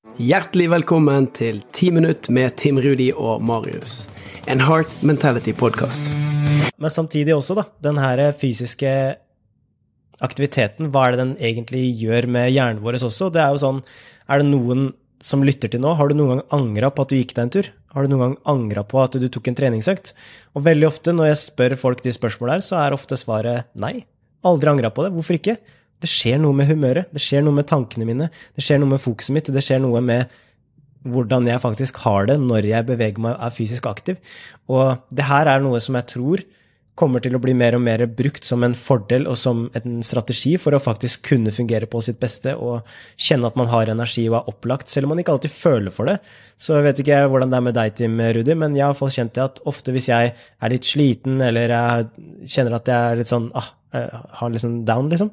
Hjertelig velkommen til 10 minutt med Tim Rudi og Marius. En Heart Mentality-podkast. Men samtidig også, da, den her fysiske aktiviteten, hva er det den egentlig gjør med hjernen vår også? Det er jo sånn, er det noen som lytter til nå, har du noen gang angra på at du gikk deg en tur? Har du noen gang angra på at du tok en treningsøkt? Og veldig ofte når jeg spør folk de spørsmålene her, så er ofte svaret nei. Aldri angra på det. Hvorfor ikke? Det skjer noe med humøret, det skjer noe med tankene mine, det skjer noe med fokuset mitt, det skjer noe med hvordan jeg faktisk har det når jeg beveger meg og er fysisk aktiv. Og det her er noe som jeg tror kommer til å bli mer og mer brukt som en fordel og som en strategi for å faktisk kunne fungere på sitt beste og kjenne at man har energi og er opplagt, selv om man ikke alltid føler for det. Så jeg vet ikke hvordan det er med deg, Tim Rudi, men jeg har fått kjent det at ofte hvis jeg er litt sliten eller jeg kjenner at jeg er litt sånn ah, har litt sånn down, liksom,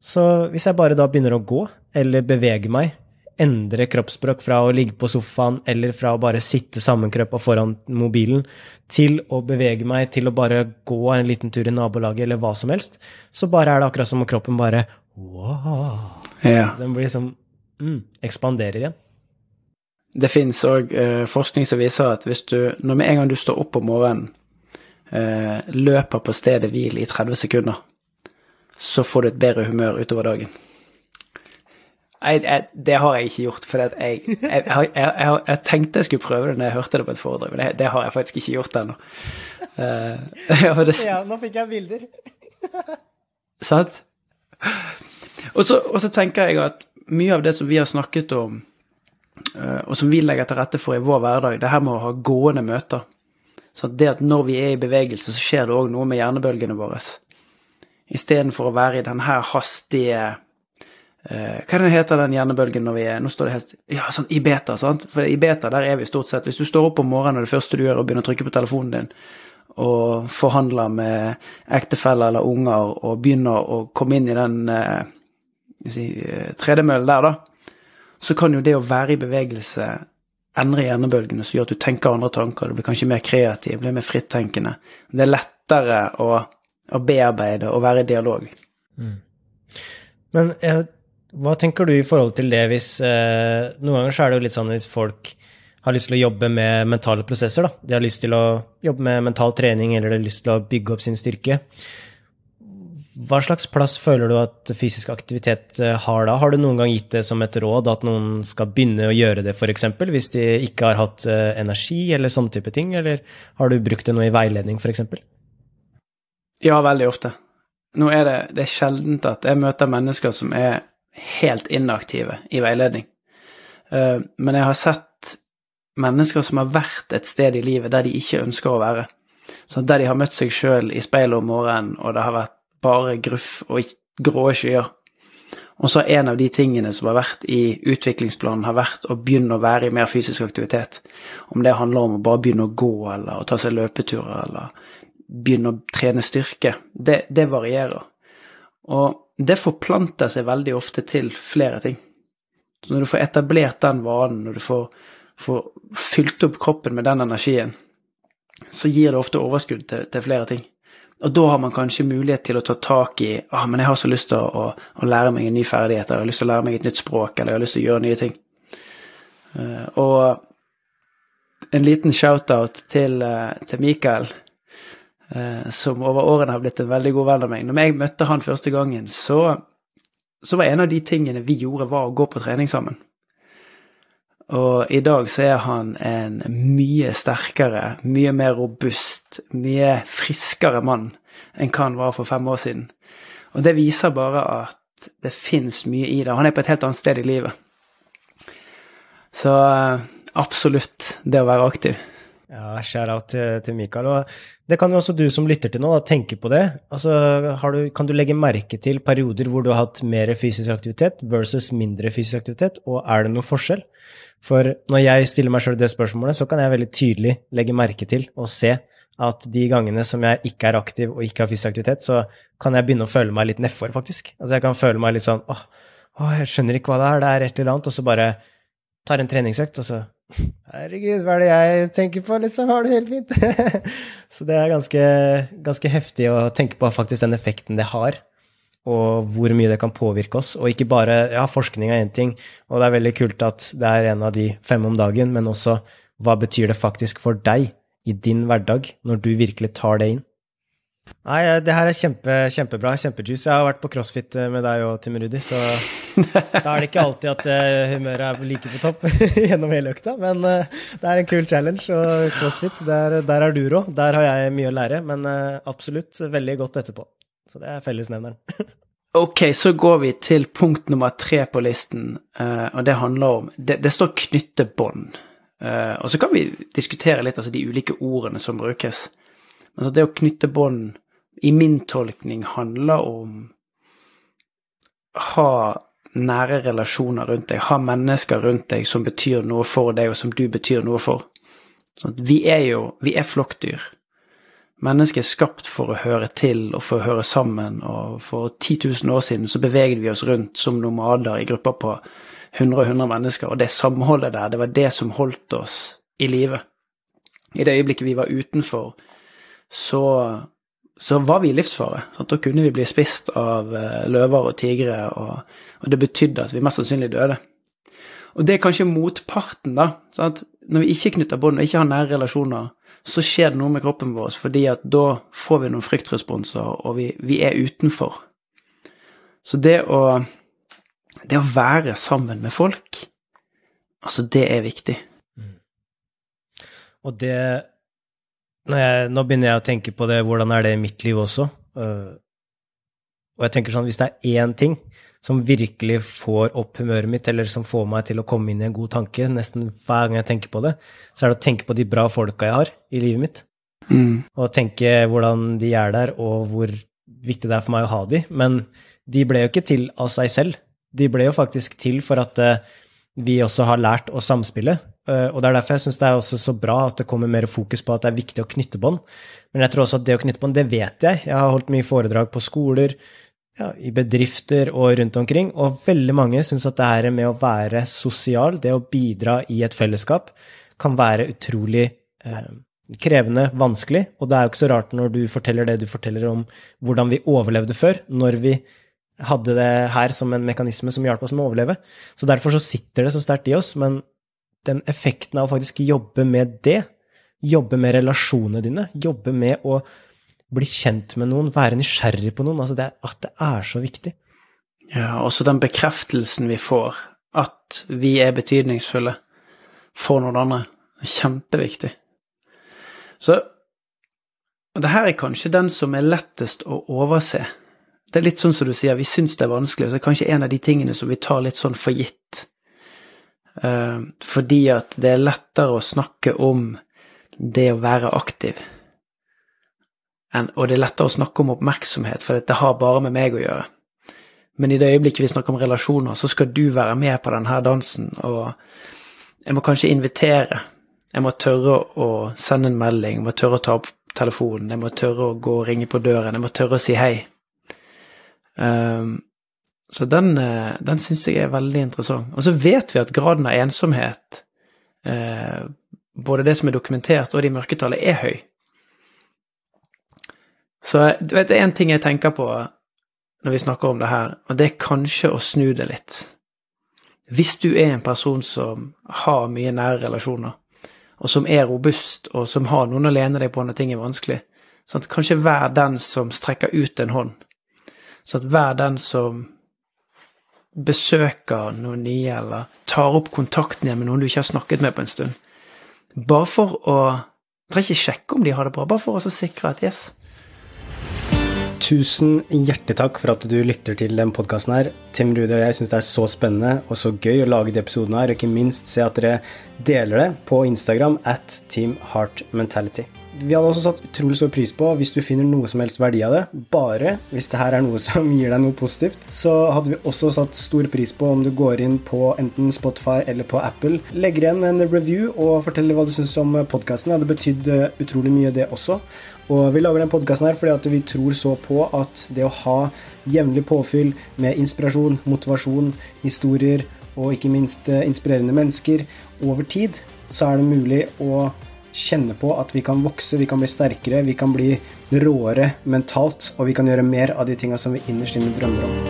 så hvis jeg bare da begynner å gå eller bevege meg endre kroppsspråk fra å ligge på sofaen eller fra å bare sitte sammenkrøpa foran mobilen, til å bevege meg, til å bare gå en liten tur i nabolaget eller hva som helst, så bare er det akkurat som om kroppen bare wow. Ja. Den blir liksom mm, ekspanderer igjen. Det fins òg eh, forskning som viser at hvis du, når med en gang du står opp om morgenen, eh, løper på stedet hvil i 30 sekunder, så får du et bedre humør utover dagen. Jeg, jeg, det har jeg ikke gjort. For jeg, jeg, tenkte jeg skulle prøve det når jeg hørte det på et foredrag, men det, det har jeg faktisk ikke gjort ennå. Uh, ja, nå fikk jeg bilder. Sant? Og så, og så, tenker jeg at mye av det som vi har snakket om, uh, og som vi legger til rette for i vår hverdag, det her med å ha gående møter. Så det at når vi er i bevegelse, så skjer det òg noe med hjernebølgene våre. Istedenfor å være i den her hastige Uh, hva den heter den hjernebølgen når vi er Nå står det helt Ja, sånn i beta, sant? For i beta, der er vi stort sett. Hvis du står opp om morgenen, og det første du gjør, er å begynne å trykke på telefonen din og forhandler med ektefeller eller unger og begynner å komme inn i den uh, si, uh, tredemøllen der, da, så kan jo det å være i bevegelse endre hjernebølgene som gjør at du tenker andre tanker, du blir kanskje mer kreativ, blir mer frittenkende. Det er lettere å, å bearbeide og være i dialog. Mm. Men jeg hva tenker du i forhold til det hvis eh, Noen ganger så er det jo litt sånn hvis folk har lyst til å jobbe med mentale prosesser. da. De har lyst til å jobbe med mental trening eller de har lyst til å bygge opp sin styrke. Hva slags plass føler du at fysisk aktivitet eh, har da? Har du noen gang gitt det som et råd at noen skal begynne å gjøre det, f.eks. hvis de ikke har hatt eh, energi eller sånne type ting, eller har du brukt det noe i veiledning, f.eks.? Ja, veldig ofte. Nå er det, det er sjeldent at jeg møter mennesker som er helt inaktive i veiledning. Eh, men jeg har sett mennesker som har vært et sted i livet der de ikke ønsker å være. Der de har møtt seg sjøl i speilet om morgenen, og det har vært bare gruff og grå skyer. Og så en av de tingene som har vært i utviklingsplanen, har vært å begynne å være i mer fysisk aktivitet. Om det handler om å bare begynne å gå, eller å ta seg løpeturer, eller begynne å trene styrke. Det, det varierer. Og det forplanter seg veldig ofte til flere ting. Så når du får etablert den vanen, når du får, får, fylt opp kroppen med den energien, så gir det ofte overskudd til, til, flere ting. Og da har man kanskje mulighet til å ta tak i ah, men jeg har så lyst til å, å, lære meg en ny ferdighet, eller jeg har lyst til å lære meg et nytt språk, eller jeg har lyst til å gjøre nye ting. Uh, og en liten shout-out til, uh, til Mikael som over årene har blitt en veldig god venn av meg. Når jeg møtte han første gangen, så, så var en av de tingene vi gjorde, var å gå på trening sammen. Og i dag så er han en mye sterkere, mye mer robust, mye friskere mann enn hva han var for fem år siden. Og det viser bare at det fins mye i det. Han er på et helt annet sted i livet. Så eh, absolutt det å være aktiv. Ja, shout-out til, til Mikael. Og det kan jo også du som lytter til nå, da, tenke på det. Altså, du, kan du legge merke til perioder hvor du har hatt mer fysisk aktivitet versus mindre fysisk aktivitet, og er det noen forskjell? For når jeg stiller meg sjøl det spørsmålet, så kan jeg veldig tydelig legge merke til og se at de gangene som jeg ikke er aktiv og ikke har fysisk aktivitet, så kan jeg begynne å føle meg litt nedfor, faktisk. Altså jeg kan føle meg litt sånn åh, åh, jeg skjønner ikke hva det er, det er et eller annet, og så bare tar en treningsøkt, og så Herregud, hva er det jeg tenker på, liksom? Har det helt fint. så det er ganske, ganske, heftig å tenke på faktisk den effekten det har. og hvor mye det kan påvirke oss. Og ikke bare Ja, forskning er én ting, og det er veldig kult at det er en av de fem om dagen, men også hva betyr det faktisk for deg i din hverdag, når du virkelig tar det inn? Nei, det her er kjempe, kjempebra. Kjempejuice. Jeg har vært på crossfit eh, med deg og Tim Rudi, så da er det ikke alltid at uh, humøret er like på topp gjennom hele økta. Men det er en kul challenge, og crossfit, der, der er du rå. Der har jeg mye å lære, men absolutt veldig godt etterpå. Så det er fellesnevneren. ok, så går vi til punkt nummer tre på listen, og det handler om Det, det står 'knytte bånd'. og så kan vi diskutere litt altså de ulike ordene som brukes. Altså det å knytte bånd, i min tolkning, handler om ha nære relasjoner rundt deg, ha mennesker rundt deg som betyr noe for deg, og som du betyr noe for. Sånn vi er jo vi er flokkdyr. Mennesket er skapt for å høre til og for å høre sammen, og for 10 000 år siden så beveget vi oss rundt som nomader i grupper på 100 og 100 mennesker, og det samholdet der, det var det som holdt oss i live. I det øyeblikket vi var utenfor så, så var vi i livsfare. Sant? Da kunne vi bli spist av eh, løver og tigre, og, og, det betydde at vi mest sannsynlig døde. Og det er kanskje motparten, da. Sant? Når vi ikke knytter bånd og ikke har nære relasjoner, så skjer det noe med kroppen vår, fordi at da får vi noen fryktresponser, og vi, vi er utenfor. Så det å, det å være sammen med folk, altså, det er viktig. Mm. Og det jeg, nå begynner jeg å tenke på det, hvordan er det i mitt liv også? Uh, og jeg tenker sånn, hvis det er én ting som virkelig får opp humøret mitt, eller som får meg til å komme inn i en god tanke nesten hver gang jeg tenker på det, så er det å tenke på de bra folka jeg har i livet mitt. Mm. Og tenke hvordan de er der, og hvor viktig det er for meg å ha de. Men de ble jo ikke til av seg selv. De ble jo faktisk til for at uh, vi også har lært å samspille. Eh, og det er derfor jeg syns det er også så bra at det kommer mer fokus på at det er viktig å knytte bånd. Men jeg tror også at det å knytte bånd, det vet jeg. Jeg har holdt mye foredrag på skoler, ja, i bedrifter og rundt omkring, og veldig mange syns at det her med å være sosial, det å bidra i et fellesskap, kan være utrolig eh, krevende, vanskelig. Og det er jo ikke så rart når du forteller det du forteller om hvordan vi overlevde før, når vi hadde det her som en mekanisme som hjalp oss med å overleve. Så derfor så sitter det så sterkt i oss, men den effekten av å faktisk jobbe med det, jobbe med relasjonene dine, jobbe med å bli kjent med noen, være nysgjerrig på noen, altså det, at det er så viktig. Ja, også den bekreftelsen vi får, at vi er betydningsfulle for noen andre, kjempeviktig. Så det her er kanskje den som er lettest å overse. Det er litt sånn som du sier, vi syns det er vanskelig, og så er det kanskje en av de tingene som vi tar litt sånn for gitt. Uh, fordi at det er lettere å snakke om det å være aktiv. Og det er lettere å snakke om oppmerksomhet, for det har bare med meg å gjøre. Men i det øyeblikket vi snakker om relasjoner, så skal du være med på denne dansen, og jeg må kanskje invitere. Jeg må tørre å sende en melding, jeg må tørre å ta opp telefonen, jeg må tørre å gå og ringe på døren, jeg må tørre å si hei. Um, så den, eh, den syns jeg er veldig interessant. Og så vet vi at graden av ensomhet, eh, både det som er dokumentert og de mørketallene, er høy. Så du vet, det er én ting jeg tenker på når vi snakker om det her, og det er kanskje å snu det litt. Hvis du er en person som har mye nære relasjoner, og som er robust, og som har noen å lene deg på når ting er vanskelig, sånn kanskje vær den som strekker ut en hånd. Sånn vær den som besøker noen nye, eller tar opp kontakten igjen med noen du ikke har snakket med på en stund. Bare for å trenger ikke sjekke om de har det bra, bare for å sikre at yes. Tusen hjertelig takk for at du lytter til den podkasten her. Tim Rude og jeg syns det er så spennende og så gøy å lage de episodene her, og ikke minst se at dere deler det på Instagram at Team Heart Mentality vi hadde også satt utrolig stor pris på hvis du finner noe som helst verdi av det. Bare hvis det her er noe som gir deg noe positivt. Så hadde vi også satt stor pris på om du går inn på enten Spotify eller på Apple. Legger igjen en review og forteller hva du syns om podkasten. Det hadde betydd utrolig mye, det også. Og vi lager den podkasten her fordi vi tror så på at det å ha jevnlig påfyll med inspirasjon, motivasjon, historier og ikke minst eh, inspirerende mennesker over tid, så er det mulig å kjenne på at vi kan vokse, vi kan bli sterkere, vi kan bli råere mentalt, og vi kan gjøre mer av de tinga som vi innerst inne drømmer om.